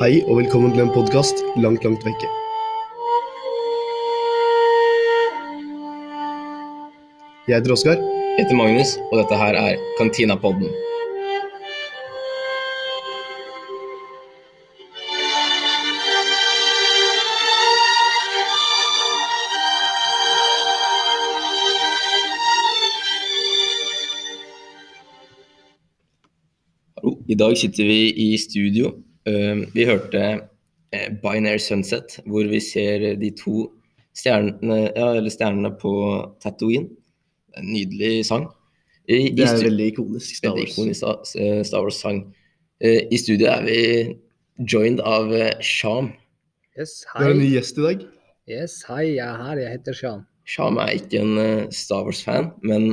Hei og velkommen til en podkast langt, langt vekke. Jeg heter Oskar. Jeg heter Magnus, og dette her er Kantinapodden. I dag sitter vi i studio. Eh, Vi hørte eh, Binary Sunset, hvor vi ser de to stjernene, ja, eller stjernene på Tatooine. En nydelig sang. I, Det er en veldig ikonisk. Star Veldig Wars. ikonisk eh, Star Wars-sang. I studio er vi joined av Sham. Yes, du har en ny gjest i dag. Yes, hei, jeg er her. Jeg heter Sham. Sham er ikke en Star Wars-fan, men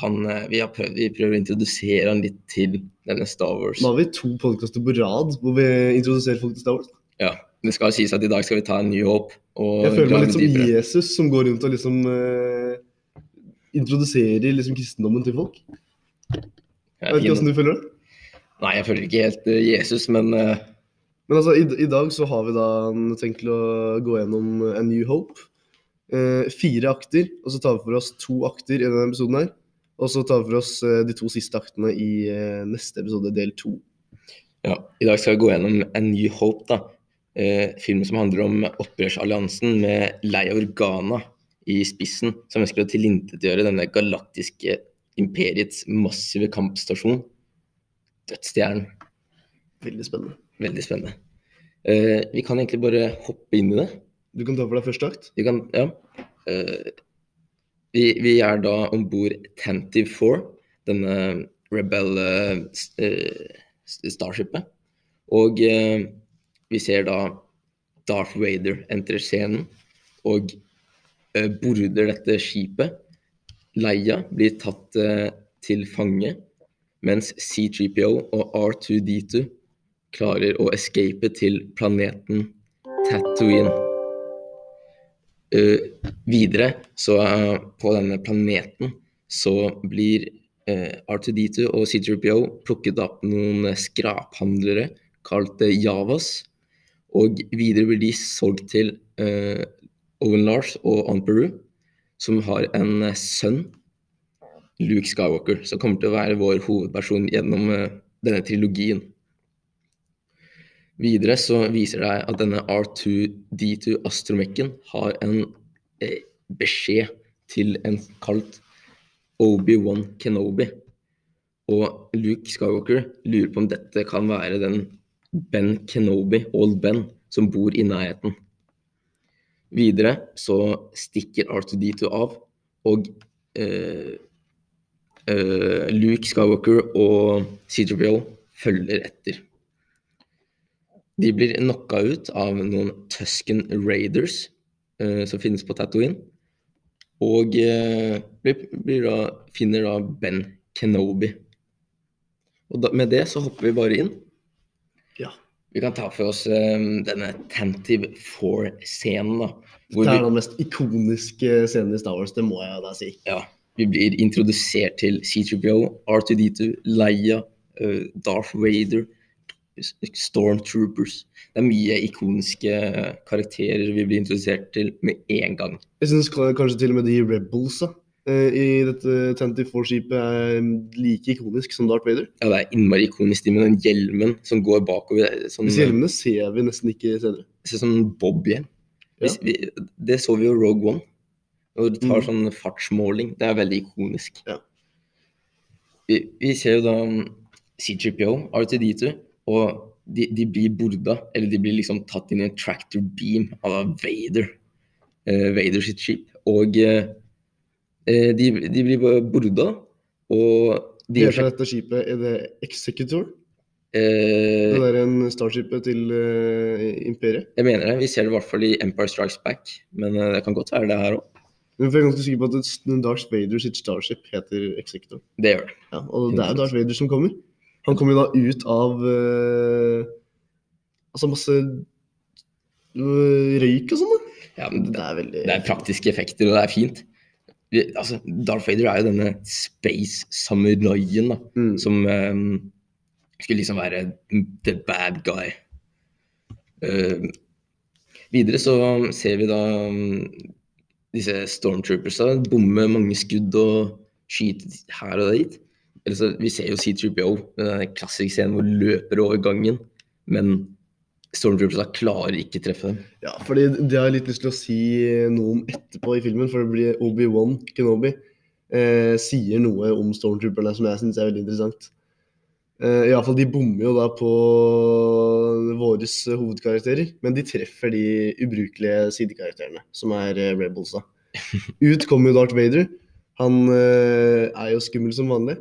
han, vi, har prøvd, vi prøver å introdusere han litt til denne Star Wars. Nå har vi to podkaster på rad hvor vi introduserer folk til Star Wars. Ja, Det skal sies at i dag skal vi ta en ny håp. Jeg føler meg litt som dypere. Jesus som går rundt og liksom uh, introduserer liksom kristendommen til folk. Jeg vet ikke åssen du føler det? Nei, jeg føler ikke helt uh, Jesus, men uh... Men altså, i, i dag så har vi da tenkt til å gå gjennom A New Hope. Eh, fire akter, og så tar vi for oss to akter i denne episoden her. Og så tar vi for oss eh, de to siste aktene i eh, neste episode, del to. ja, i dag skal vi gå gjennom A New Hope, da. Eh, filmen som handler om opprørsalliansen med Leia Organa i spissen, som ønsker å tilintetgjøre denne galaktiske imperiets massive kampstasjon. Dødsstjernen. Veldig spennende. Veldig spennende. Eh, vi kan egentlig bare hoppe inn i det. Du kan ta for deg første akt. Kan, ja. Eh, vi, vi er da om bord Tantive 4, denne Rebel uh, Starshipet. Og uh, vi ser da Darth Vader entre scenen og uh, border dette skipet. Leia blir tatt til fange, mens C3PO og R2D2 klarer å escape til planeten Tatooine. Eh, videre, så eh, på denne planeten, så blir eh, R2D2 og C3PO plukket opp noen skraphandlere kalt Javas. Og videre blir de solgt til uh, Owen Lars og Aunt Peru, som har en uh, sønn, Luke Skywalker, som kommer til å være vår hovedperson gjennom uh, denne trilogien. Videre så viser det at denne R2D2 astromekken har en eh, beskjed til en kalt Obi-Wan Kenobi. Og Luke Skywalker lurer på om dette kan være den Ben Kenobi, Old Ben, som bor i nærheten. Videre så stikker R2D2 av, og eh, eh, Luke Skywalker og C3PO følger etter. De blir knocka ut av noen Tusken Raiders uh, som finnes på Tatooine. Og uh, blir, blir da, finner da Ben Kenobi. Og da, med det så hopper vi bare inn. Ja. Vi kan ta for oss um, denne Tantive 4-scenen. da. Det er den mest ikoniske scenen i Star Wars, det må jeg da si. ja, vi blir introdusert til C3PO, R2D2, Leia, Darth Vader, Stormtroopers. Det er mye ikoniske karakterer vi blir introdusert til med en gang. Jeg syns kanskje til og med de Rebelsa eh, i dette 24-skipet er like ikonisk som Darth Vader. Ja, det er innmari ikonisk de med den hjelmen som går bakover. Sånn, Disse hjelmene ser vi nesten ikke senere. ser sånn Bob-hjelm. Ja. Det så vi jo Rogue One. Når du tar mm. sånn fartsmåling. Det er veldig ikonisk. Ja. Vi, vi ser jo da um, C3PO, R2D2, og de, de blir borda, eller de blir liksom tatt inn i en tractor beam av Vader. eh, Vader sitt skip. Og eh, eh, de, de blir borda, og de Heter dette skipet er det Executor? eh, Det der en starshipet til eh, Imperiet? Jeg mener det. Vi ser det i hvert fall i Empire Strikes Back, men eh, det kan godt være det her òg. Men jeg er ganske sikker på at Darth Vader sitt starship heter Executor. Det gjør det. Ja, og det er Darth Vader som kommer. Han kommer jo da ut av uh, Altså masse øh, røyk og sånn. Ja, men Det er veldig det er praktiske effekter, og det er fint. Altså, Darth Vader er jo denne space-samuraien da, Mm. som um, skulle liksom være the bad guy. Uh, videre så ser vi da um, disse stormtroopersa bomme mange skudd og skyte her og dit. Så, vi ser jo C3PO, den klassiske scenen hvor løper over gangen, men Stormtroopers klarer ikke treffe dem. Ja, fordi det har jeg litt lyst til å si noe om etterpå i filmen, for det blir Obi-Wan Kenobi eh, sier noe om stormtrooperne som jeg syns er veldig interessant. Eh, Iallfall de bommer jo da på våre hovedkarakterer, men de treffer de ubrukelige sidekarakterene, som er eh, Rebelsa. Ut kommer jo Darth Vader. Han eh, er jo skummel som vanlig.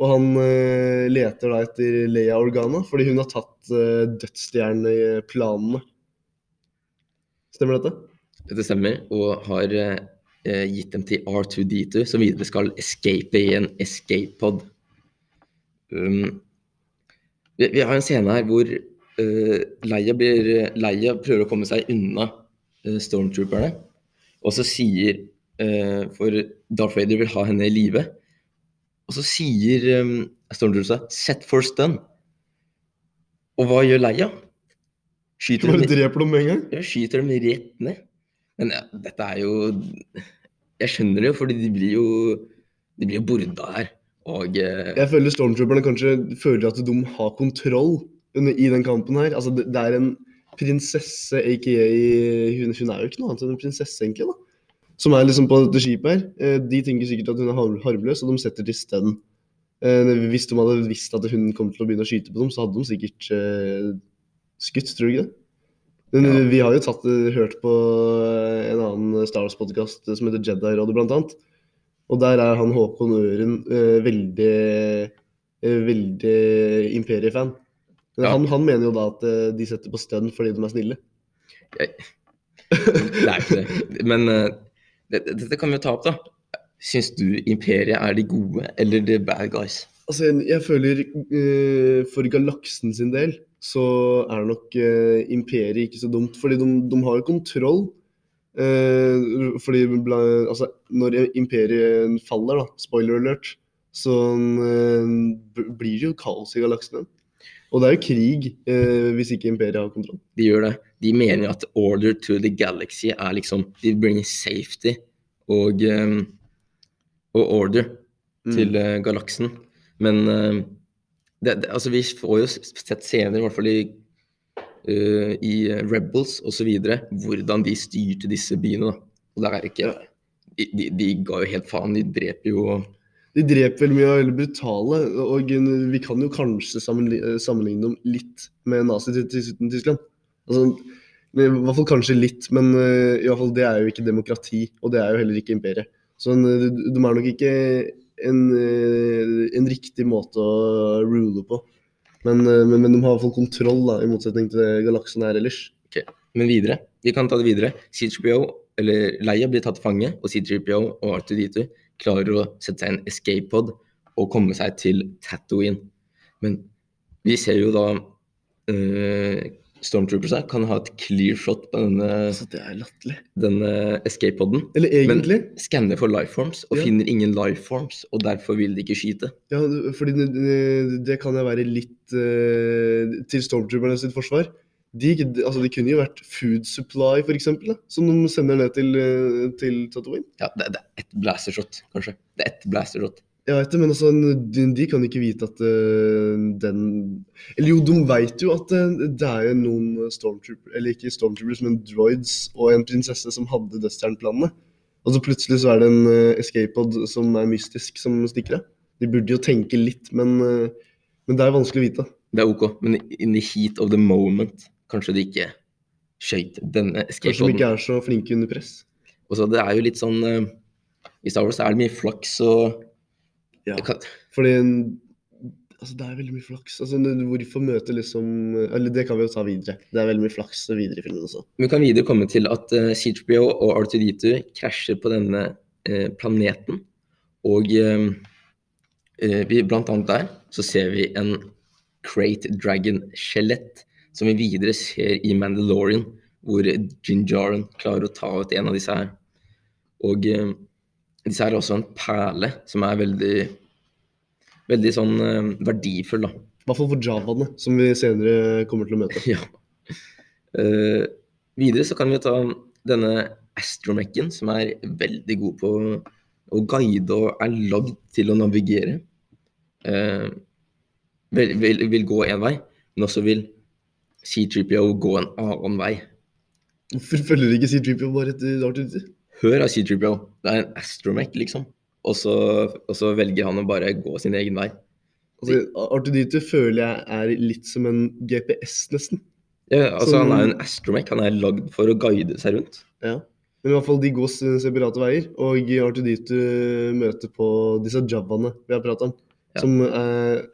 Og han eh, leter da etter Leia Organa, fordi hun har tatt eh, dødsstjerneplanene. Stemmer dette? Dette stemmer, og har eh, gitt dem til R2D2, som videre skal escape i en escape pod. Um, vi, vi har en scene her hvor uh, Leia, blir, Leia prøver å komme seg unna uh, stormtrooperne, og så sier uh, For Darth Vader vil ha henne i live. Og så sier um, seg, 'set for stun'. Og hva gjør Leia? Skyter dem, dreper dem med en gang? ja, skyter dem rett ned. Men ja, dette er jo Jeg skjønner det jo, fordi de blir jo De blir jo borda her. Og eh, Jeg føler stormtrooperne kanskje føler at de har kontroll under, i den kampen her. Altså, det, det er en prinsesse, aka hun, hun er jo ikke noe annet enn en prinsesse, egentlig, da. Som er liksom på dette skipet her. Eh, De tenker sikkert at hun er har- harmløs, og de setter til stun. Eh, Hvis de hadde visst at hun kom til å begynne å skyte på dem, så hadde de sikkert eh, skutt, tror du ikke det? Men Ja. Vi har jo tatt, hørt på en annen Star Wars-podkast som heter Jedi-rådet, blant annet. Og der er han Håkon Øren veldig, veldig imperiefan. Ja. han, han mener jo da at de setter på stønn fordi de er snille. det er ikke det. Men eh, det, dette kan vi jo ta opp, da. Syns du Imperiet er de gode eller the bad guys? Altså, jeg- føler uh, for galaksen sin del så er nok uh, imperiet ikke så dumt, fordi de, de har jo kontroll. Uh, fordi altså, når imperiet faller, da, spoiler alert, så blir det jo kaos i galaksen igjen. Og det er jo krig eh, hvis ikke imperiet har kontroll. De gjør det. De mener at order to the galaxy er liksom De bringer safety og, um, og order Mm. til uh, galaksen. Men uh, det, det, altså vi får jo sett senere, i hvert fall i, uh, i Rebels osv., hvordan de styrte disse byene. Da. Og der er ikke de, de, de ga jo helt faen. De dreper jo De dreper veldig mye og er veldig brutale, og vi kan jo kanskje sammenligne dem litt med Nazi-Tyskland. Altså, i hvert fall kanskje litt, men eh, i hvert fall det er jo ikke demokrati, og det er jo heller ikke imperiet. Så eh, de, de er nok ikke en, eh, en riktig måte å rule på. Men, men, men de har i hvert fall kontroll, da, i motsetning til det galaksen er ellers. Men videre. Vi kan ta det videre. C3PO, eller Leia, blir tatt til fange, og C3PO og R2D2 klarer å sette seg i en escape pod og komme seg til Tatooine. Men vi ser jo da uh, Stormtroopers her kan ha et clear shot på denne, det denne escape poden. Eller egentlig Men Skanner for lifeforms og Ja. finner ingen lifeforms, og derfor vil de ikke skyte. Ja, fordi det, det- det kan jo være litt uh, til stormtrooperne sitt forsvar. De, altså, det kunne jo vært food supply, da, som de sender ned til, eh, til Tatooine. Ja, det, det er ett blastershot, kanskje. Det er ett blastershot. Jeg vet det, men altså, de, de kan ikke vite at uh, den Eller jo, de vet jo at uh, det er noen stormtroopers, eller ikke stormtroopers, men droids og en prinsesse som hadde dødsstjerneplanene. Og så plutselig så er det en uh, escape pod som er mystisk, som stikker av. De burde jo tenke litt, men, men det er vanskelig å vite. Det er ok, men in the heat of the moment kanskje de ikke skøyt denne skateboarden. Kanskje de ikke er så flinke under press. Og så det er jo litt sånn eh, I Star Wars er det mye flaks og Ja. kan, Fordi altså, det er veldig mye flaks. Altså, hvorfor møte liksom Eller det kan vi jo ta videre. Det er veldig mye flaks videre i filmen også. Vi kan videre komme til at uh, C3PO og R2D2 krasjer på denne uh, planeten. Og uh, eh, vi, blant annet der så ser vi en Crate Dragon-skjelett som vi videre ser i Mandalorian, hvor Jinjaren klarer å ta ut en av disse her. Og eh, disse her er også en perle som er veldig veldig sånn eh, verdifull, da. I hvert fall for javaene, som vi senere kommer til å møte. Ja. Eh, videre så kan vi ta denne Astromechen, som er veldig god på å guide og er lagd til å navigere. Eh, vil, vil, vil gå én vei, men også vil C3PO gå en annen vei. Hvorfor følger ikke C-Tripio bare etter R2D2? Hør av C3PO, det er en astromech, liksom. Og så, og så velger han å bare gå sin egen vei. Altså, R2D2 føler jeg er litt som en GPS, nesten. Ja, altså, som... han er en astromech, han er lagd for å guide seg rundt. Ja. Men i hvert fall de går separate veier, og R2D2 møter på disse javaene vi har pratet om. Ja. Som er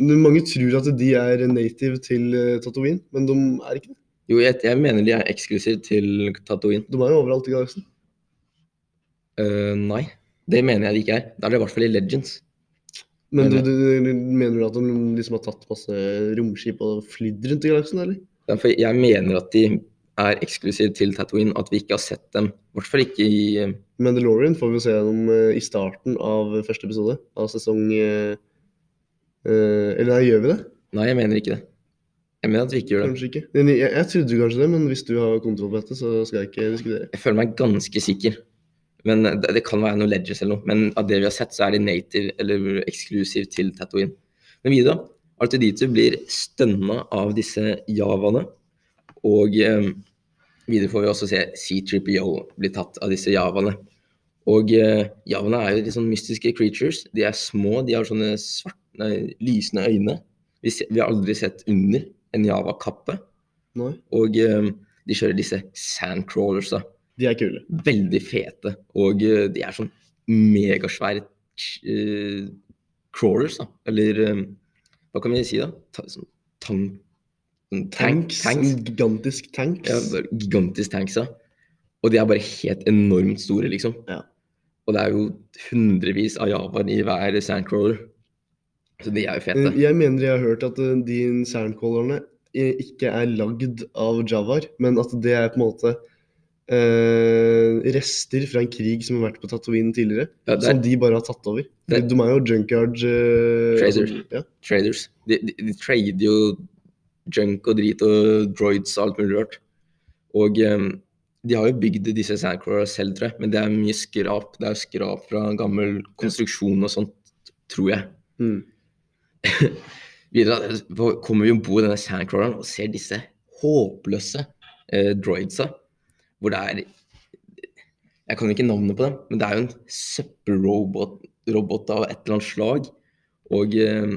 Mange tror at de er native til eh, Tatooine, men de er ikke det. Jo, jeg, jeg mener de er eksklusive til Tatooine. De er jo overalt i galaksen. Uh, nei, det mener jeg de ikke er. Da er det i hvert fall i Legends. Men du, du, mener du at de liksom har tatt masse romskip og flydd rundt i galaksen, eller? Derfor jeg mener at de er eksklusive til Tatooine, at vi ikke har sett dem. I hvert fall ikke i eh, Mandalorian får vi se dem eh, i starten av første episode av sesong eh, Eller nei, gjør vi det? Nei, jeg mener ikke det. Jeg mener at vi ikke gjør det. Kanskje ikke. Jeg, jeg trodde kanskje det, men hvis du har kontroll på dette, så skal jeg ikke diskutere. Jeg føler meg ganske sikker. Men det, det kan være noe Legends eller noe. Men av det vi har sett, så er de native eller eksklusiv til Tatooine. Men videre, Artiditu blir stønna av disse javaene. Og um, videre får vi også se C3PO bli tatt av disse javaene. Og eh, javaene er jo litt sånn mystiske creatures. De er små, de har sånne svart, nei, lysende øyne. Vi, se, vi har aldri sett under en java-kappe. Og eh, de kjører disse sandcrawlers, da. De er kule. veldig fete, og eh, de er sånn megasvære uh, crawlers, da. Eller eh, hva kan vi si, da? Ta, sånn, tang, sånn Tanks. tanks. Gigantisk tanks. Ja, gigantisk tanks, ja. Og de er bare helt enormt store, liksom. Ja. Og det er jo hundrevis av javaer i hver sandcrawler. Så de er jo fete. Eh, Jeg mener jeg har hørt at eh, de sandcrawlerne eh, ikke er lagd av javaer, men at det er på en måte Uh, rester fra en krig som har vært på Tatooine tidligere. Ja, er- Som de bare har tatt over. det- de er jo junkyard uh, Traders. ja. Traders. De, de, de trader jo junk og drit og droids og alt mulig rart. Og em, de har jo bygd disse sandcrawlerne selv, tror jeg, men det er mye skrap. Det er skrap fra gammel konstruksjon og sånt, tror jeg. Mm. Videre kommer vi om bord i denne sandcrawleren og ser disse håpløse eh, droidsa, hvor det er Jeg kan ikke navnet på dem, men det er jo en søppelrobot av et eller annet slag. Og, eh,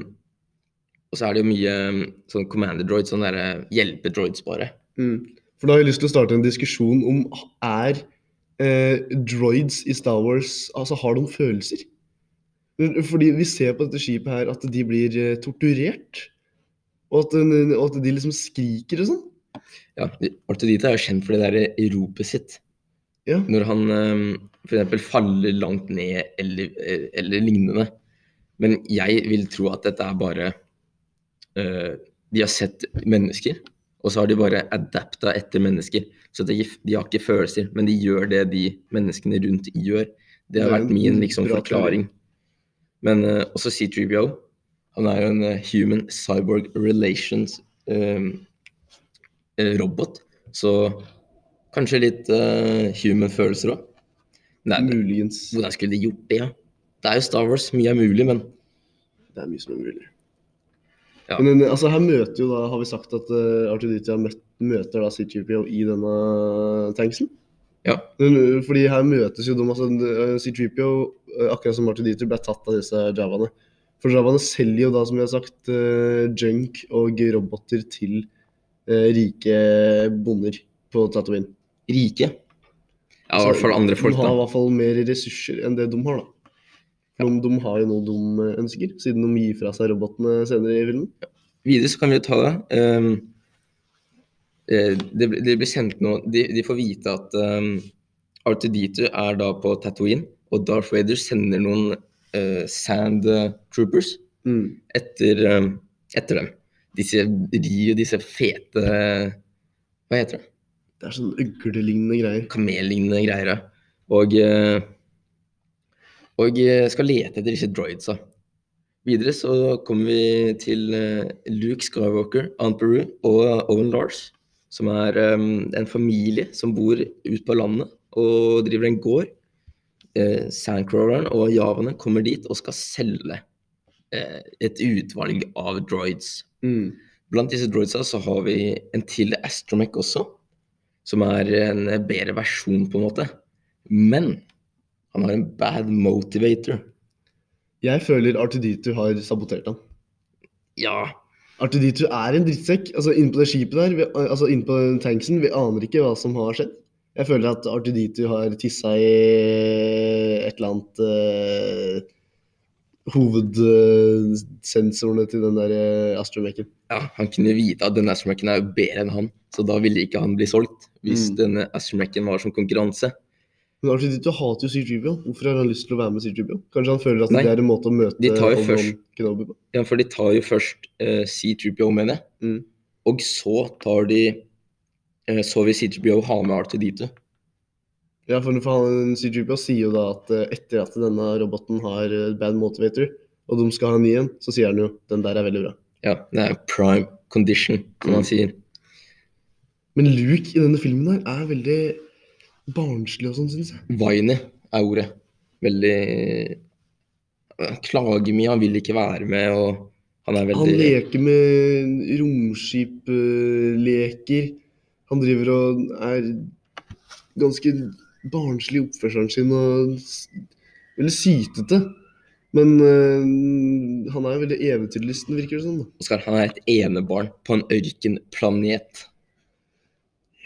og så er det jo mye eh, sånn commander droids, sånne der, eh, hjelpedroids bare. Mm. For da har jeg lyst til å starte en diskusjon om er eh, droids i Star Wars Altså, har de følelser? Fordi vi ser på dette skipet her at de blir eh, torturert. Og at, og at de liksom skriker og sånn. Ja, Artudita er jo kjent for det der ropet sitt. Ja. Når han f.eks. faller langt ned eller, eh, eller lignende. Men jeg vil tro at dette er bare eh, De har sett mennesker, og så har de bare adapta etter mennesker. Så de, de har ikke følelser, men de gjør det de menneskene rundt gjør. Det har Det vært min liksom, forklaring. Men uh, også C3PO. Han er jo en uh, human cyborg relations eh, robot. Så kanskje litt human følelser òg. Muligens. Hvordan skulle de gjort det? Ja? Det er jo Star Wars, mye er mulig, men Det er mye som er mulig. Ja. Men eh, altså, her møter jo da, har vi sagt at uh, Artuditia møt, møter da C-3PO i denne tanksen. Ja. Men, eh, fordi her møtes jo de, altså eh, C-3PO, eh, akkurat som Artuditia, ble tatt av disse javaene. For javaene selger jo da, som vi har sagt, uh, junk og roboter til uh, rike bonder på Tatooine. rike. Ja, i hvert fall andre folk, da. De har i hvert fall mer ressurser enn det de har, da. For de, har jo noe de eh, ønsker, siden de gir fra seg robotene senere i filmen. Videre så kan vi jo ta det. eh, det, det blir kjent nå De, de får vite at um, R2D2 er da på Tatooine, og Darth Vader sender noen uh, Sand Troopers Mm. etter, um, etter dem. Disse ri, disse fete Hva heter det? Det er sånn uglelignende greier. kamellignende greier. ja. Og, eh, og eh, skal lete etter disse droidsa. Videre så kommer vi til eh, Luke Skywalker, Aunt Peru og Owen Lars. som er um, en familie som bor ute på landet og driver en gård. Eh, Sandcrawleren og javaene kommer dit og skal selge eh, et utvalg av droids. Mm. Blant disse droidsa så har vi en til Astromech også, som er en bedre versjon, på en måte. Men han har en bad motivator. Jeg føler R2D2 har sabotert han. Ja, R2D2 er en drittsekk. Altså Inne på det skipet der, vi, altså inne på den tanksen, vi aner ikke hva som har skjedd. Jeg føler at R2D2 har tissa i et eller annet uh, Hovedsensorene til den der uh, astromeken. ja, han kunne vite at denne Astromechen er bedre enn han, så da ville ikke han bli solgt hvis Mm. denne Astromechen var som konkurranse. Men R2D2 hater jo C-Tribio. Hvorfor har han lyst til å være med C-Tribio? Kanskje han føler at Nei, det er en måte å møte de tar jo først- Kenobi på? Ja, for de tar jo først uh, C-3PO, mener jeg. Mm. Og så tar de uh, Så vil C-3PO ha med R2D2. Ja, for, for han, C-Tribio sier jo da at uh, etter at denne roboten har uh, bad motivator, og de skal ha en ny en, så sier han jo den der er veldig bra. Ja, det er prime condition, som Mm. han sier. Men Luke i denne filmen her er veldig barnslig og sånn, syns jeg. Viney er ordet. Veldig klager mye, han vil ikke være med, og han er Han leker med romskipleker. Han driver og er ganske barnslig i oppførselen sin og veldig sytete. Men øh, han er veldig eventyrlysten, virker det som. Sånn. Oskar, han er et enebarn på en ørkenplanet.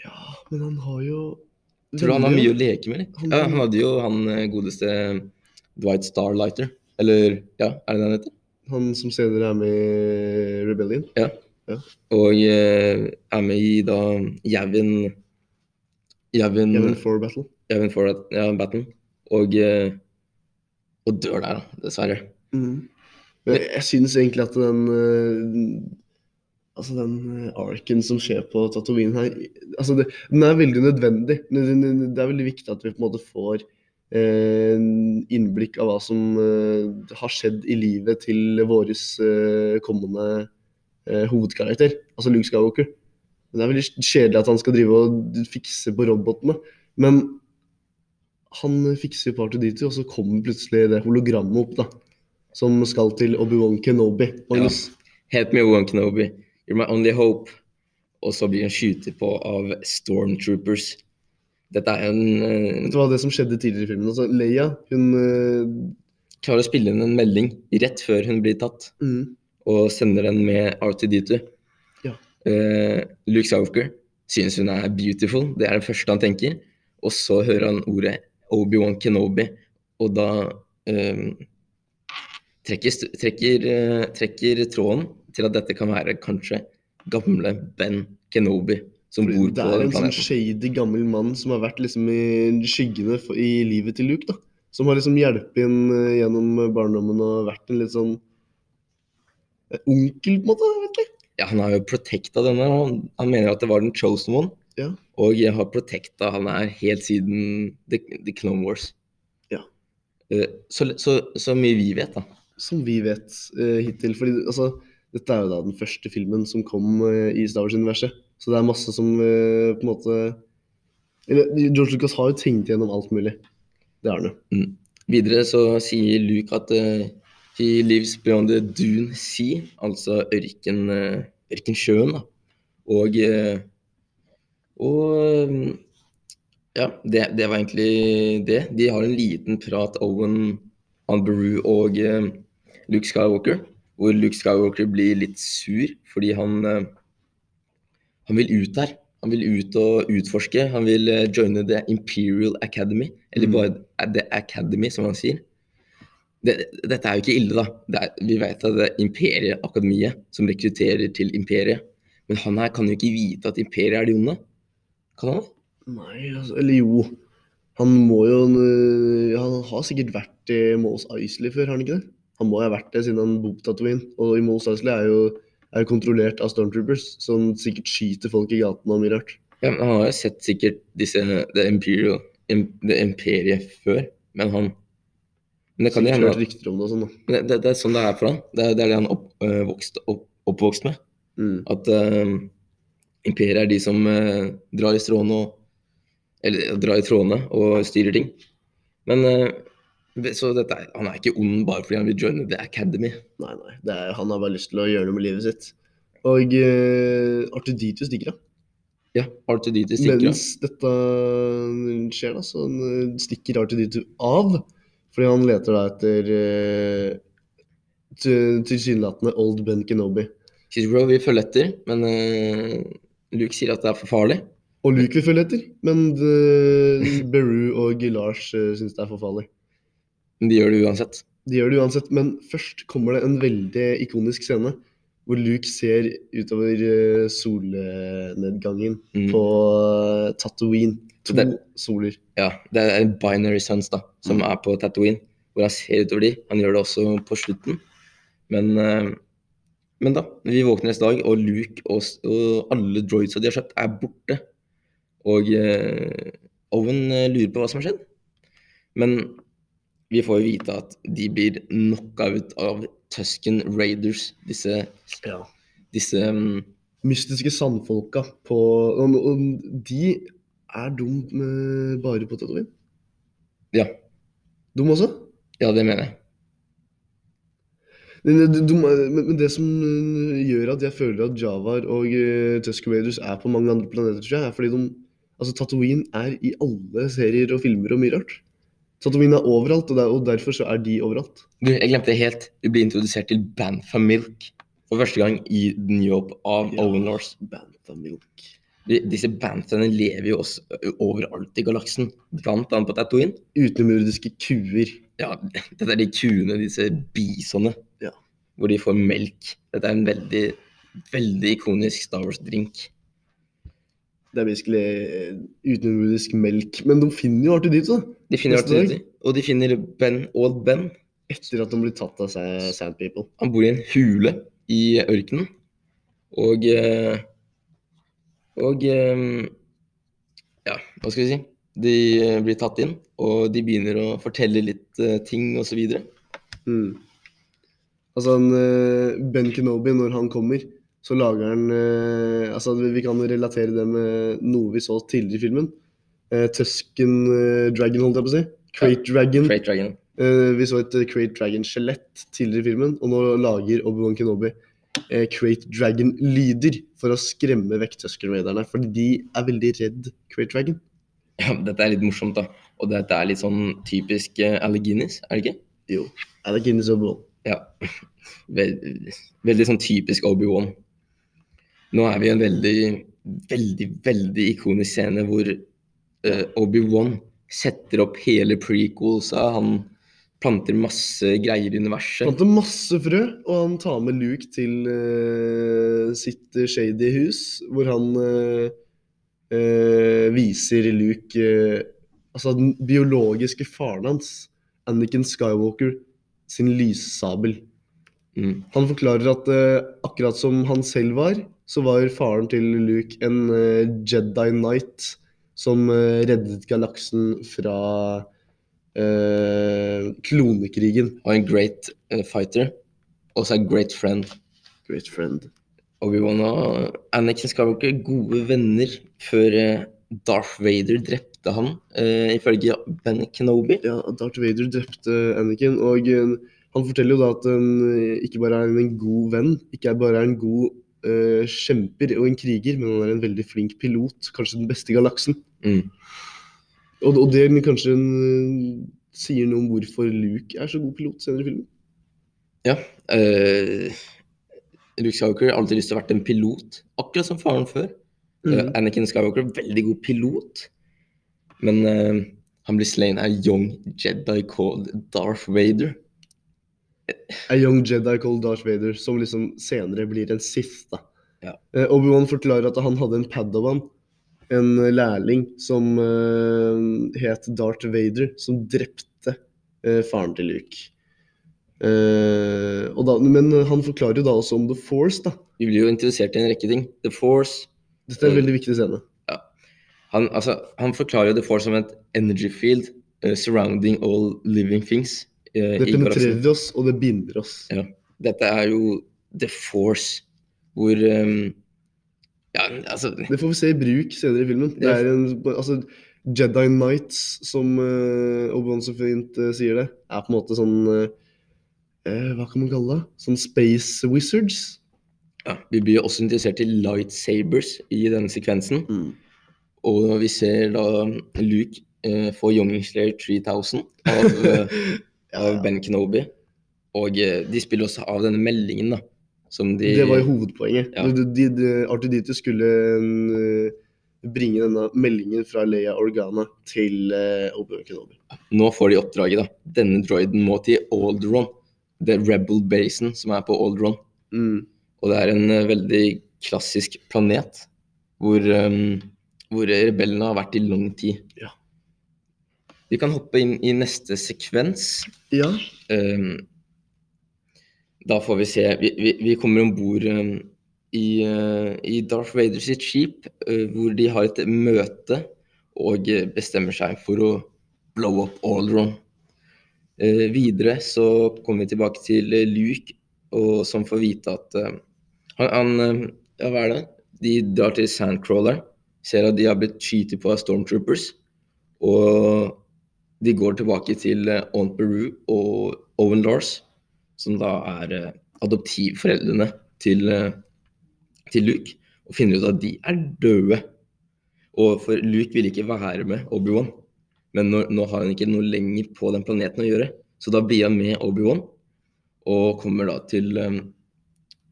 Ja, men han har jo Tror du han har mye å leke med. Han- Ja, han hadde jo han eh, godeste Dwight Starlighter. Eller, ja, er det det han heter? Han som senere er med i Rebellion. Ja, Og eh, er med i da Javin Javin, Javin for Battle. Javin for ja, Battle. Og, eh, og dør der, da, dessverre. Men jeg, jeg syns egentlig at den øh, Altså den øh, arken som skjer på Tatooine her altså det, Den er veldig nødvendig. Det, er veldig viktig at vi på en måte får eh, innblikk av hva som eh, har skjedd i livet til vår kommende eh, hovedkarakter, altså Luke Skywalker. Det er veldig kjedelig at han skal drive og fikse på robotene, men han fikser på R2D2, og så kommer plutselig det hologrammet opp, da. Som skal til Obi-Wan Kenobi. Magnus. med Obi-Wan Kenobi. You're my only hope. Og så blir han skytet på av stormtroopers. Dette er en uh, Vet du hva det som skjedde tidligere i filmen? Altså, Leia, hun uh... Klarer å spille inn en melding rett før hun blir tatt. mm, og sender den med R2D2. Ja. Uh, Luke Skywalker synes hun er beautiful, det er det første han tenker. Og så hører han ordet Obi-Wan Kenobi, og da trekker, trekker, trekker tråden til at dette kan være kanskje gamle Ben Kenobi som bor på planeten. Det er en en sånn shady gammel mann som har vært liksom i skyggene for, i livet til Luke, da. Som har liksom hjulpet inn øh, gjennom barndommen og vært en litt sånn eh, onkel, på en måte. vet du. Ja, han har jo protecta denne, han, han mener at det var den chosen one. Ja. Og jeg har protecta han her helt siden The, the Clone Wars. Ja. Uh, så, så, så mye vi vet, da. Som vi vet uh, hittil. Fordi altså, dette er jo da den første filmen som kom eh, i Star Wars-universet. Så det er masse som eh, på en måte Eller George Lucas har jo tenkt gjennom alt mulig. Det har han jo. Videre så sier Luke at uh, he lives beyond the Dune Sea, altså ørken, uh, ørkensjøen. da. Og, uh, og ja, det, det var egentlig det. De har en liten prat, Owen, Anberu og Luke Skywalker, hvor Luke Skywalker blir litt sur fordi han, eh, han vil ut der. Han vil ut og utforske. Han vil eh, joine The Imperial Academy, eller Mm. bare The Academy, som han sier. Det, dette er jo ikke ille, da. Det er, vi vet at det er Imperieakademiet som rekrutterer til imperiet. Men han her kan jo ikke vite at imperiet er de onde. Kan han det? Nei, altså, eller jo. Han må jo øh, Han har sikkert vært i Mås Eisley før, har han ikke det? Han må ha vært det siden han bor på Tatooine. Og i Mos Eisley er jo, er kontrollert av Stormtroopers, som sikkert skyter folk i gatene og mye rart. Ja, men Han har jo sett sikkert disse The Imperial im, Det imperiet før, men han Men det Sikkert hende om det sånn, det, det er sånn det er for han. Det er det, det han opp, øh, vokst, opp, oppvokst med. Mm. At øh, Imperiet er de som øh, drar i stråene og Eller drar i trådene og styrer ting. Men det- Så er, han er ikke ond bare fordi han vil joine The Academy. Nei, nei. Det er, han har bare lyst til å gjøre noe med livet sitt. Og uh, Artuditus stikker av. Ja, R2D2 stikker av. Mens dette skjer, da, så han, eh, stikker Artuditus av. Fordi han leter da etter uh, tilsynelatende Old Ben Kenobi. Cicero vil følge etter, men uh, Luke sier at det er for farlig. Og Luke vil følge etter, men Beru og Lars uh, syns det er for farlig. Men de gjør det uansett. De gjør det uansett, men først kommer det en veldig ikonisk scene hvor Luke ser utover eh, solnedgangen Mm. på eh, Tatooine. To Det- soler. Ja, det er Binary Sons da, som Mm. er på Tatooine, hvor han ser utover de. Han gjør det også på slutten. Men, eh, men da, vi våkner neste dag, og Luke og, og alle droidsa de har kjøpt, er borte. Og Owen lurer på hva som har skjedd. Men vi får jo vite at de blir knockout av Tusken Raiders, disse, Ja. disse um, Mystiske sandfolka på og, og de er dum eh, bare på Tatooine. Ja, Dum også? ja, det mener jeg. Men det, men men det som eh, gjør at jeg føler at Javar og uh, Tusker Raiders er på mange andre planeter, tror jeg, er fordi de Altså, Tatooine er i alle serier og filmer og mye rart. Tatooine er overalt, og, der, og derfor så er de overalt. Du, jeg glemte helt. Vi blir introdusert til Bantha Milk for første gang i den jobb av Ja. Owen Lars. Bantha Milk. De- Disse banthene lever jo også overalt i galaksen, blant annet på Tatooine. Utenomjordiske kuer. Ja, dette er de kuene, disse bisonene, Ja. hvor de får melk. Dette er en veldig, veldig ikonisk Star Wars-drink. Det er basically eh, utenomjordisk melk. Men de finner jo Artudito, da. De finner Neste dag. Og de finner Ben Old Ben. Etter at de blir tatt av Sa- Sand People. Han bor i en hule i ørkenen. Og eh, Og eh, Ja, hva skal vi si? De eh, blir tatt inn, og de begynner å fortelle litt ting osv. Mm. Altså, han, Ben Kenobi, når han kommer, så lager han Altså, vi vi kan relatere det med noe vi så tidligere i filmen. Eh, Tusken eh, Dragon, holdt jeg på å si. Crate Dragon. Crate Dragon. Eh, vi så et eh, Crate Dragon-skjelett tidligere i filmen, og nå lager Obi-Wan Kenobi eh, Crate Dragon-lyder for å skremme vekk Tusken Raiderne, fordi de er veldig redd Crate Dragon. Ja, men dette er litt morsomt, da. Og dette er litt sånn typisk uh, Guinness, er det ikke? Jo. Alec Guinness og Obi-Wan. Ja. Veldig, veldig sånn typisk Obi-Wan. Nå er vi i en veldig, veldig, veldig ikonisk scene hvor eh, Obi-Wan setter opp hele prequelsa. Han planter masse greier i universet. Planter masse frø, og han tar med Luke til uh, sitt shady hus, hvor han uh, uh, viser Luke Altså den biologiske faren hans, Anakin Skywalker, sin lyssabel. Mm. Han forklarer at akkurat som han selv var, så var faren til Luke en Jedi Knight som eh, reddet galaksen fra eh, klonekrigen. Og en great eh, fighter. Og så er great friend. Great friend. Obi-Wan og Anakin skal jo ikke gode venner før Darth Vader drepte han, uh, ifølge Ben Kenobi. Ja, Darth Vader drepte Anakin, og han forteller jo da at han ikke bare er en god venn, ikke er bare er en god uh, kjemper og en kriger, men han er en veldig flink pilot, kanskje den beste i galaksen. Mm. Og, og det kanskje en, eh, sier noe om hvorfor Luke er så god pilot senere i filmen. Ja. eh, Luke Skywalker har alltid lyst til å vært en pilot, akkurat som faren før. Mm. Uh, Anakin Skywalker er veldig god pilot, men uh, han blir slain av young Jedi called Darth Vader. A young Jedi called Darth Vader, som liksom senere blir en Sith. da. Ja. Uh, Obi-Wan forklarer at han hadde en padawan, en lærling, som eh, het Darth Vader, som drepte eh, faren til Luke. Eh, da, men han forklarer jo da også om The Force. da. Vi blir jo interessert i en rekke ting. The Force Dette er en veldig viktig scene. Han, altså, han forklarer jo The Force som et energy field uh, surrounding all living things. Uh, Det penetrerer oss, og det binder oss. Ja. Dette er jo The Force, hvor um, Ja, altså Det får vi se i bruk senere i filmen. Det er en, altså, Jedi Knights, som uh, Obi-Wan så fint uh, sier det, er på en måte sånn eh, Hva kan man kalle det? Sånn space wizards. ja, Vi blir også interessert i lightsabers i denne sekvensen. Og vi ser da Luke uh, få Young Slayer 3000 av, ja. av Ben Kenobi. Og de spiller også av denne meldingen, da. Som de Det var jo hovedpoenget. Ja. De, de, Artuditu skulle eh, bringe denne meldingen fra Leia Organa til uh, Obi-Wan Kenobi. Nå får de oppdraget, da. Denne droiden må til Alderon. The Rebel Basen som er på Alderon. Mm. Og det er en uh, veldig klassisk planet hvor, um, hvor rebellene har vært i lang tid. Ja. Vi kan hoppe inn i neste sekvens. Ja. Ehm, da får vi se Vi, vi, vi kommer om bord i, eh, i Darth Vader sitt skip, eh, hvor de har et møte og bestemmer seg for å blow up Alderon. Eh, videre så kommer vi tilbake til Luke, og, som får vite at han, han eh, Ja, hva er det? De drar til Sandcrawler, ser at de har blitt skytet på av Stormtroopers, og de går tilbake til Aunt Beru og Owen Lars, som da er eh, adoptivforeldrene til, eh, til Luke, og finner ut at de er døde. Og for Luke ville ikke være med Obi-Wan, men nå, nå har han ikke noe lenger på den planeten å gjøre, så da blir han med Obi-Wan, og kommer da til, eh,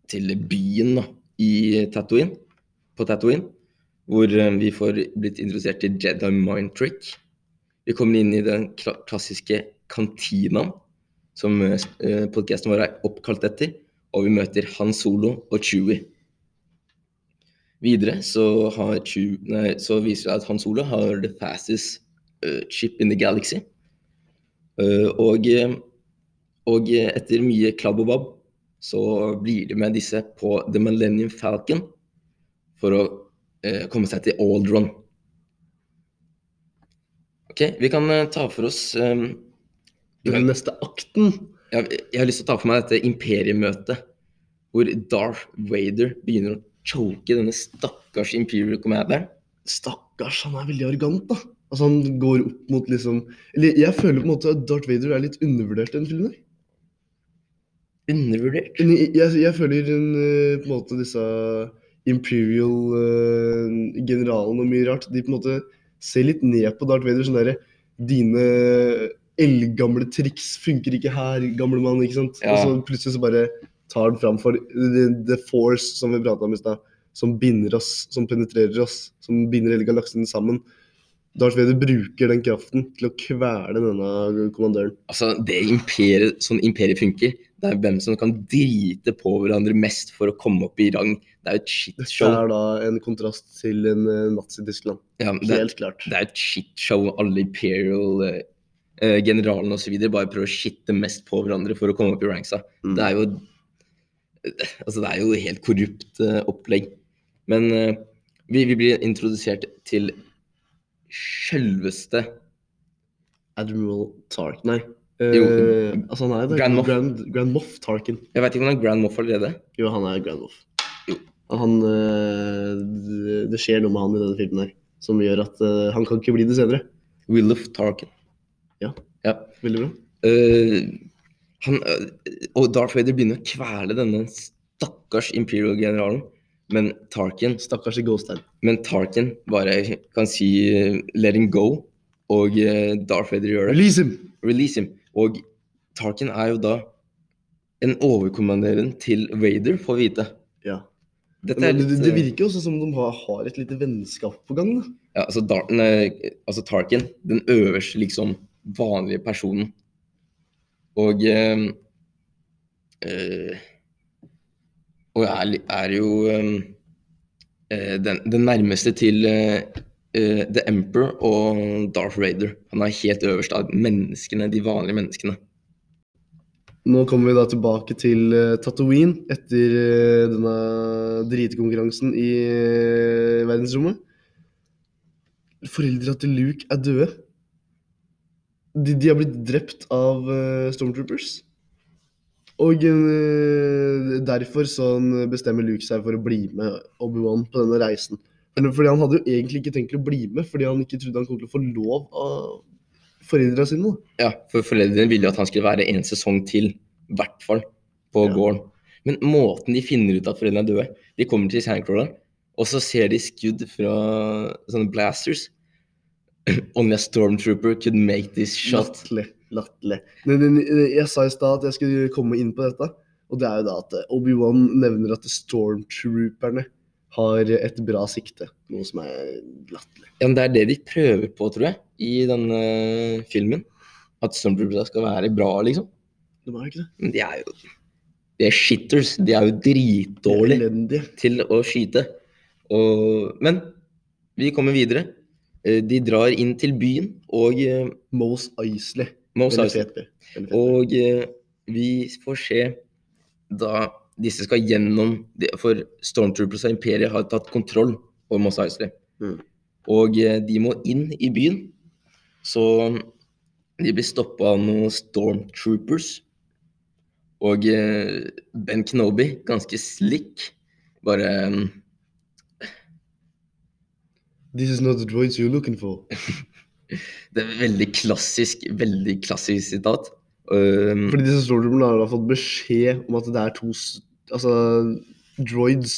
til byen da, i Tatooine, på Tatooine, hvor vi får blitt introdusert til Jedi Mind Trick. Vi kommer inn i den klassiske kantinaen som uh, podkasten vår er oppkalt etter, og vi møter Han Solo og Chewie. Videre så, Chewie, nei, så viser det at Han Solo har the fastest uh, chip in the galaxy. Uh, og, eh, og etter mye klabb og babb så blir de med disse på The Millennium Falcon for å uh, komme seg til Aldron. Ok, vi kan ta for oss um, Den neste akten. jeg, jeg har lyst til å ta for meg dette imperiemøtet, hvor Darth Vader begynner å choke denne stakkars Imperial Commanderen. Stakkars, han er veldig arrogant, da. Altså, han går opp mot liksom Eller jeg føler på en måte at Darth Vader er litt undervurdert i den filmen. Undervurdert. Jeg, jeg, jeg føler en, eh, på en måte disse Imperial-generalene generalene og mye rart, de på en måte ser litt ned på Darth Vader. Sånn derre Dine eldgamle triks funker ikke her, gamle mann. ikke sant? Ja. Og så plutselig så bare tar den fram for the, the force, som vi prata om i stad. Som binder oss, som penetrerer oss, som binder hele galaksen sammen. Darth Vader bruker den kraften til å kvele denne kommandøren. Altså, det imperiet, sånn imperiet funker, det er hvem som kan drite på hverandre mest for å komme opp i rang. Det er jo et Dette shitshow. er da en kontrast til en uh, Nazi-Tyskland. Ja, det, Helt klart. det er et shitshow. Alle imperial eh, eh, generalene osv. bare prøver å shitte mest på hverandre for å komme opp i ranksa. Mm. Det er jo Altså, det er jo helt korrupt uh, opplegg. Men uh, vi, vi blir introdusert til sjølveste Admiral Tark Nei. Jo. altså han er. Grand Moff. Grand, Grand Moff Tarkin. Jeg veit ikke om han er Grand Moff allerede. Jo, han er Grand Moff. Jo. Han, det- det skjer noe med han i denne filmen her som gjør at han kan ikke bli det senere. Willif Tarkin. Ja. ja. Veldig bra. Uh, han, eh, og Darth Vader begynner å kvele denne stakkars Imperial-generalen. Men Tarkin, Stakkars i Ghost her. men Tarkin bare kan si uh, 'let him go', og uh, Darth Vader gjør det. Release him! Release him. Og Tarkin er jo da en overkommanderen til Vader, får vi vite. Ja. Det, litt det eh, virker også som de har, har et lite vennskap på gang. da. Ja, altså, Darten, altså Tarkin, den øverste, liksom, vanlige personen. Og eh, eh, Og er, er jo eh, eh, den, den nærmeste til eh, eh, The Emperor og Darth Raider. Han er helt øverst av menneskene, de vanlige menneskene. Nå kommer vi da tilbake til uh, Tatooine etter uh, denne dritekonkurransen i uh, verdensrommet. Foreldra til Luke er døde. De, de har blitt drept av uh, Stormtroopers. Og uh, derfor så bestemmer Luke seg for å bli med Obi-Wan på denne reisen. Fordi han hadde jo egentlig ikke tenkt å bli med, fordi han ikke trodde han kom til å få lov av foreldra sine. da. Ja, for foreldrene ville jo at han skulle være en sesong til, i hvert fall, på Ja. gården. Men måten de finner ut at foreldrene er døde De kommer til Sandcrawler, og så ser de skudd fra sånne blasters. Only a stormtrooper could make this shot. Latterlig. Latterlig. Men, Jeg sa i stad at jeg skulle komme inn på dette. Og det er jo da at eh, Obi-Wan nevner at stormtrooperne har et bra sikte. Noe som er latterlig. Ja, men det er det de prøver på, tror jeg, i denne filmen. At stormtrooperne skal være bra, liksom. De er ikke det. Men de er jo De er shitters. De er jo dritdårlige til å skyte. Og, men vi kommer videre. Eh, De drar inn til byen og Mose Mos Eisley. Mos Veldig Eisley. fet by. Veldig fet by. Og eh, vi får se da disse skal gjennom For Stormtroopers og Imperiet har tatt kontroll over Mos Eisley. Mm. Og eh, de må inn i byen. Så de blir stoppa av noen Stormtroopers. Og Ben Knoby, ganske slick, bare eh, This is not the droids you're looking for. Det er veldig klassisk, veldig klassisk sitat. Um, Fordi disse stormtrooperne har fått beskjed om at det er to altså, droids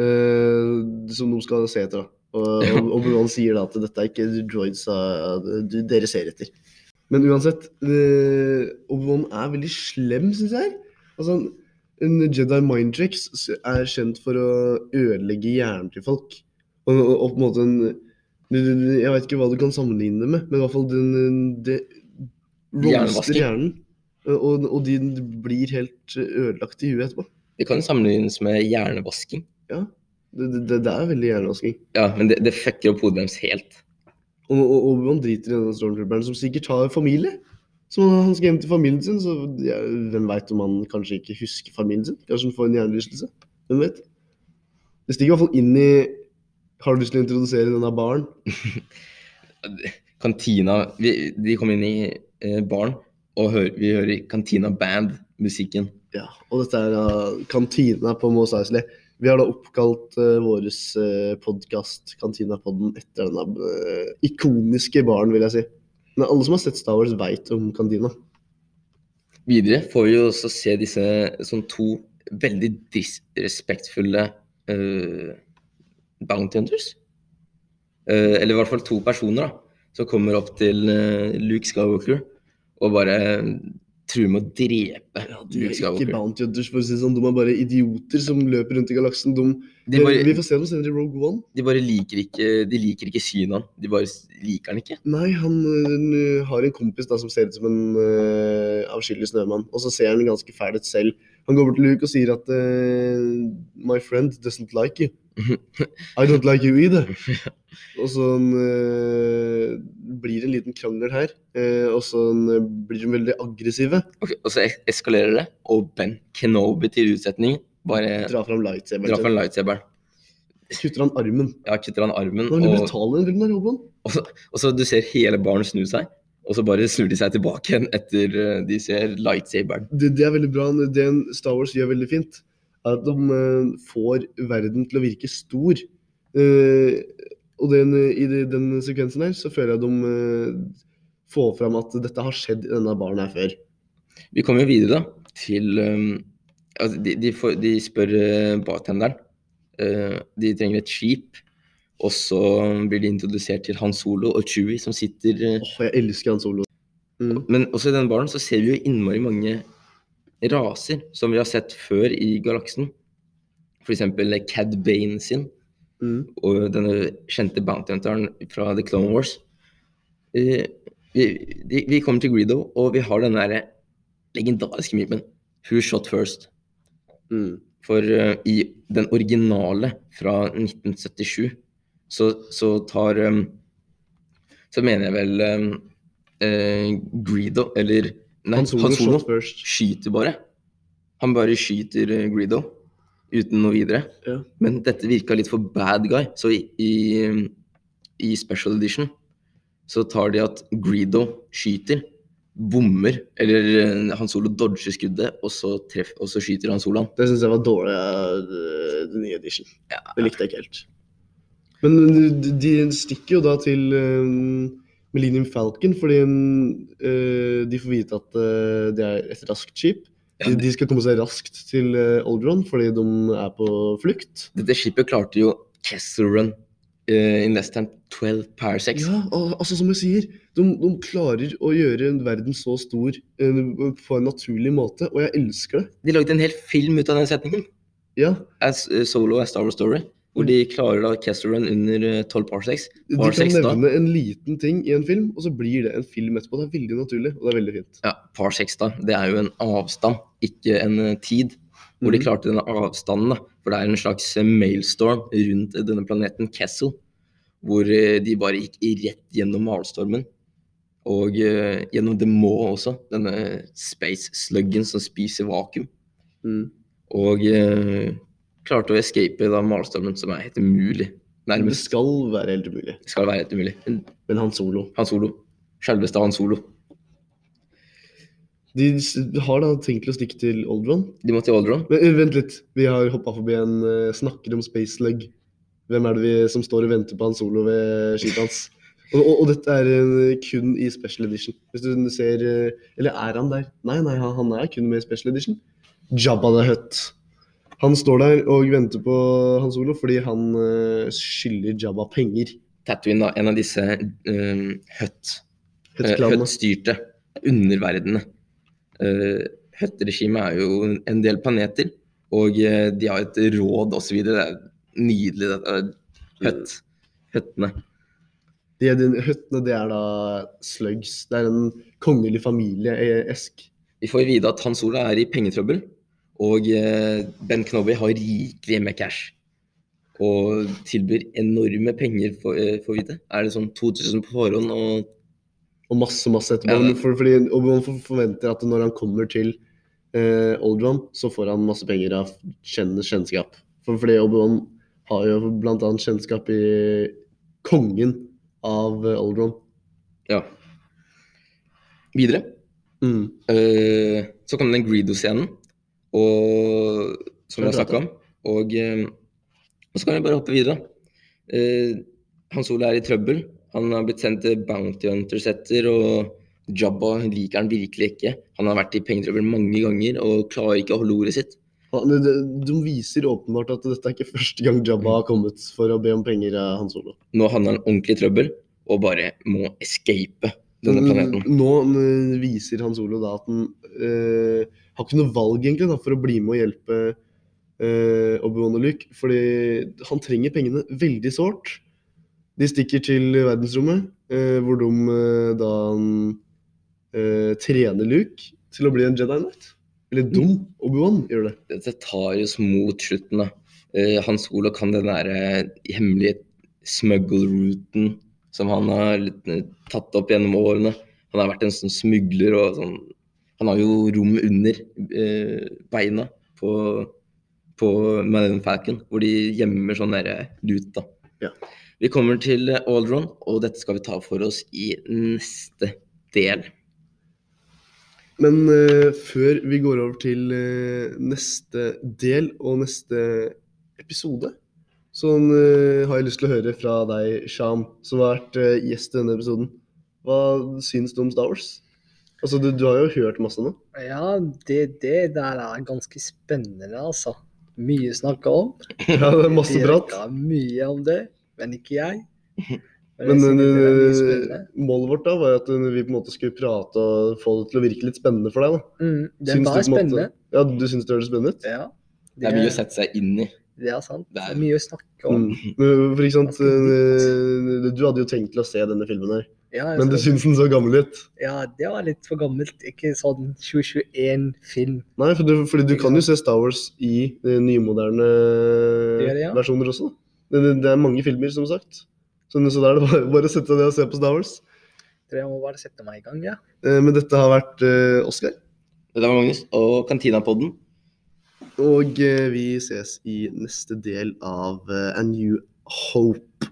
uh, som de skal se etter. da. Og, og Obi-Wan sier da at dette er ikke droids uh, dere ser etter. Men uansett, uh, Obi-Wan er veldig slem, syns jeg. Altså, en Jedi mind tricks er kjent for å ødelegge hjernen til folk. Og, og, på en måte en Jeg vet ikke hva du kan sammenligne det med, men i hvert fall den, det roaster hjernen. Og, og de blir helt ødelagt i huet etterpå. det kan sammenlignes med hjernevasking. Ja, det, det, det er veldig hjernevasking. Ja, men det, det fucker opp hodet deres helt. Og, og Obi-Wan driter i denne stormtrooperen som sikkert har familie. Som han skal hjem til familien sin, så ja, hvem veit om han kanskje ikke husker familien sin? Kanskje han får en hjernerystelse? Hvem vet? Det stikker i hvert fall inn i Har du lyst til å introdusere denne baren? Kantina vi, De kommer inn i eh, baren, og hør, vi hører Kantina Band-musikken. Ja, og dette er uh, kantina på Mos Eisley. Vi har da oppkalt uh, vår uh, podkast Kantinapodden etter denne uh, ikoniske baren, vil jeg si. Men alle som har sett Star Wars, veit om kantina. Videre får vi jo også se disse sånn to veldig disrespektfulle eh, bounty hunters. Eh, eller i hvert fall to personer da, som kommer opp til eh, Luke Skywalker og bare truer med å drepe Ja, de Luke ikke bounty hunters, for å si det sånn. De er bare idioter som løper rundt i galaksen. De, De bare, Vi får se dem senere i Rogue One. de bare liker ikke De liker ikke synet han. De bare liker han ikke. Nei, han øh, har en kompis da som ser ut som en øh, avskyelig snømann. Og så ser han ganske fæl ut selv. Han går bort til Luke og sier at øh, My friend doesn't like you. I don't like you either. Og så øh, blir det en liten krangel her. øh, og så øh, blir de veldig aggressive. Ok, og så es- eskalerer det, og Ben Kenobi til utsetning bare Drar fram lightsaberen lightsaberen. Kutter han armen. Ja, kutter han armen, Nå brutal i den filmen. og, så, og så du ser hele barnet snu seg, og så bare snur de seg tilbake igjen etter eh, de ser lightsaberen. det, det er veldig bra. Det Star Wars gjør veldig fint, er at de eh, får verden til å virke stor. Eh, og den, i de- den sekvensen her så føler jeg de eh, får fram at dette har skjedd i denne baren her før. Vi kommer jo videre da, til altså de, de, får, de spør bartenderen. De trenger et skip. Og så blir de introdusert til Han Solo og Chewie som sitter Åh, Åh, jeg elsker han solo. Mm. Men også i denne baren så ser vi jo innmari mange raser som vi har sett før i galaksen. F.eks. Cad Bane sin Mm. og denne kjente bounty hunteren fra The Clone Wars. Eh, vi, de, vi kommer til Greedo, og vi har den der legendariske memen Who shot first? Mm. For uh, i den originale fra 1977 så, så tar um, Så mener jeg vel um, uh, Greedo, eller Nei, Han solo, shot first. skyter bare. Han bare skyter eh, Greedo uten noe videre. Ja. Men dette virka litt for bad guy, så i, i, i special edition så tar de at Greedo skyter, bommer, eller eh, Han Solo dodger skuddet, og så, treff, og så skyter Han Solo han. Det syns jeg var dårlig av eh, den nye edition. Ja. Det likte jeg ikke helt. Men de, de stikker jo da til um, Millennium Falcon fordi uh, de får vite at uh, det er et raskt skip. Ja, De, de skal komme seg raskt til uh, Oldron fordi de er på flukt. Dette skipet klarte jo Kessel Run uh, in less than 12 parsecs. Ja, og, altså som jeg sier, de, de klarer å gjøre verden så stor uh, på en naturlig måte, og jeg elsker det. De lagde en hel film ut av den setningen. Ja, As, eh, Solo as Star Wars Story. Hvor de klarer da Kessel Run under eh, 12 parsecs. De Par kan seks da. nevne en liten ting i en film, og så blir det en film etterpå. Det er veldig naturlig, og det er veldig fint. Ja, parsecs da. Det er jo en avstand, ikke en eh, tid. Hvor de Mhm. klarte denne avstanden, da. For det er en slags eh, mailstorm rundt denne planeten Kessel. Hvor eh, de bare gikk rett gjennom malstormen. Og uh, gjennom The Maw også. Denne space sluggen som spiser vakuum. Mm. Og eh, klarte å escape da malstormen, som er helt umulig. Nærmest. Det skal være helt umulig. Det skal være helt umulig. Men Men han solo Han Solo. Selveste Han Solo. De har da tenkt å stikke til Oldron. De må til Oldron. Men eh, vent litt, vi har hoppa forbi en uh, snakker om Space Slug. Hvem er det vi, som står og venter på han solo ved skipet hans? Og, og, og dette er eh, kun i special edition. Hvis du ser Eller er han der? Nei, nei, han, han er kun med i special edition. Jabba the Hutt. Han står der og venter på han solo fordi han uh, skylder Jabba penger. Tatooine, da, en av disse um, Hutt Eh. Hutt-styrte underverdenene. Uh, Hutt-regimet er jo en del planeter, og uh, de har et råd osv. Det er nydelig, dette. Høtt. Høttene. De, de, høttene, det er da slugs. Det er en kongelig familie, i esk. Vi får vite at Han Solo er i pengetrøbbel, og eh, Ben Knobby har rikelig med cash. Og tilbyr enorme penger, for, eh, får vite. Er det sånn 2000 på forhånd og Og masse, masse etterpå. Ja, For, fordi Obi-Wan forventer at når han kommer til eh, Oldron, så får han masse penger av kjenn, kjennskap. For, fordi Obi-Wan har jo annet kjennskap i kongen av Old One. Ja. Videre. Mm. uh, så kom den Greedo-scenen, og, som vi har snakka om. Og, eh, og så kan vi bare hoppe videre. Uh, Hans Ole er i trøbbel. Han har blitt sendt til Bounty Hunters etter, og Jabba liker han virkelig ikke. Han har vært i pengetrøbbel mange ganger og klarer ikke å holde ordet sitt. De, viser åpenbart at dette er ikke første gang Jabba har kommet for å be om penger av Han Solo. Nå havner han ordentlig i trøbbel og bare må escape denne planeten. Nå eh, viser Han Solo da at han eh, har ikke noe valg egentlig da, for å bli med og hjelpe eh, Obi-Wan og Luke. Fordi han trenger pengene veldig sårt. De stikker til verdensrommet, eh, hvor de eh, da eh, trener Luke til å bli en Jedi Knight. Eller dum. Obi-Wan gjør det. Dette tar oss mot slutten, da. Uh, Hans Solo kan den der eh, hemmelige smuggle-ruten som han har litt, eh, tatt opp gjennom årene. Han har vært en sånn smugler og sånn Han har jo rom under eh, beina på, på Madeleine Falcon, hvor de gjemmer sånn derre lut, da. Ja. Vi kommer til Aldron, og dette skal vi ta for oss i neste del. Men uh, før vi går over til uh, neste del og neste episode, så uh, har jeg lyst til å høre fra deg, Sham, som har vært uh, gjest i denne episoden. Hva syns du om Star Wars? Altså, du, du har jo hørt masse nå. Ja, det, det der er ganske spennende, altså. Mye snakka om. Ja, det er masse Det prat. mye om det, men ikke jeg. Men, Men det spennende. målet vårt da var at vi på en måte skulle prate og få det til å virke litt spennende for deg. da. Mm, det var en måte- spennende. Ja, du syns det høres spennende ut? Ja. Det er mye å sette seg inn i. Det er sant. Det er- mye å snakke om. Mm. For ikke sant, eh, du hadde jo tenkt til å se denne filmen her, Ja, men du syns den så gammel ut. ja, det var litt for gammelt. Ikke sånn 2021-film. Nei, for du, fordi du kan jo se Star Wars i eh, nymoderne det, ja. versjoner også. Det, det, det er mange filmer, som sagt. Så, så da er det bare, bare å sette seg ned og se på Star Wars. Tror jeg må bare sette meg i gang, ja. Eh, men dette har vært uh, Oscar, Dette var Magnus og Kantinapodden. Og eh, vi ses i neste del av eh, A New Hope.